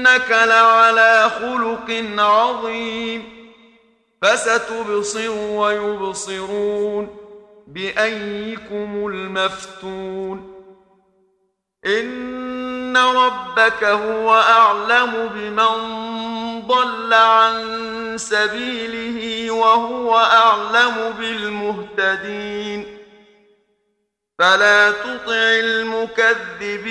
وإنك لعلى خلق عظيم فستبصر ويبصرون بأيكم المفتون إن ربك هو أعلم بمن ضل عن سبيله وهو أعلم بالمهتدين فلا تطع المكذبين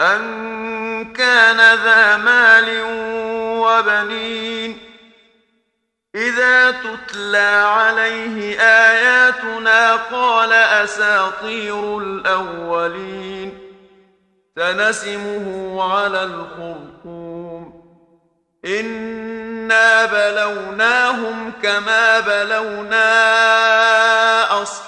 أن كان ذا مال وبنين إذا تتلى عليه آياتنا قال أساطير الأولين سنسمه على الخرطوم إنا بلوناهم كما بلونا أصحاب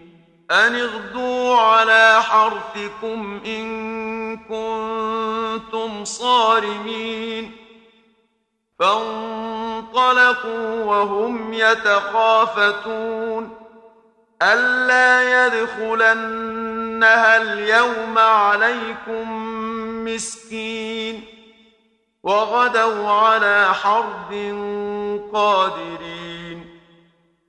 أن اغدوا على حرثكم إن كنتم صارمين. فانطلقوا وهم يتخافتون. ألا يدخلنها اليوم عليكم مسكين. وغدوا على حرب قادرين.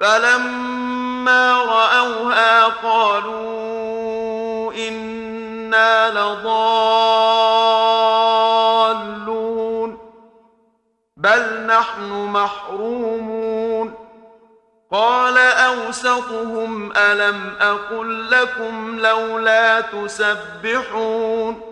فلما رأوها قالوا إنا لضالون بل نحن محرومون. قال أوسطهم ألم أقل لكم لولا تسبحون.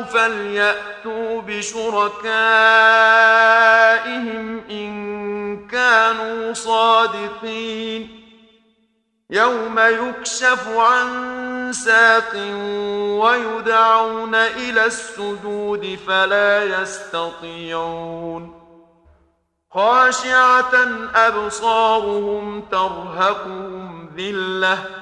فليأتوا بشركائهم إن كانوا صادقين. يوم يكشف عن ساق ويدعون إلى السجود فلا يستطيعون. خاشعة أبصارهم ترهقهم ذِلَّةٌ.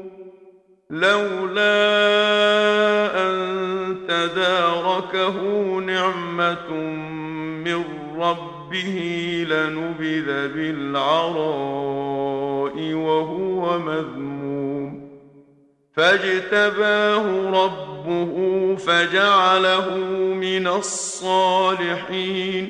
لولا أن تداركه نعمة من ربه لنبذ بالعراء وهو مذموم. فاجتباه ربه فجعله من الصالحين.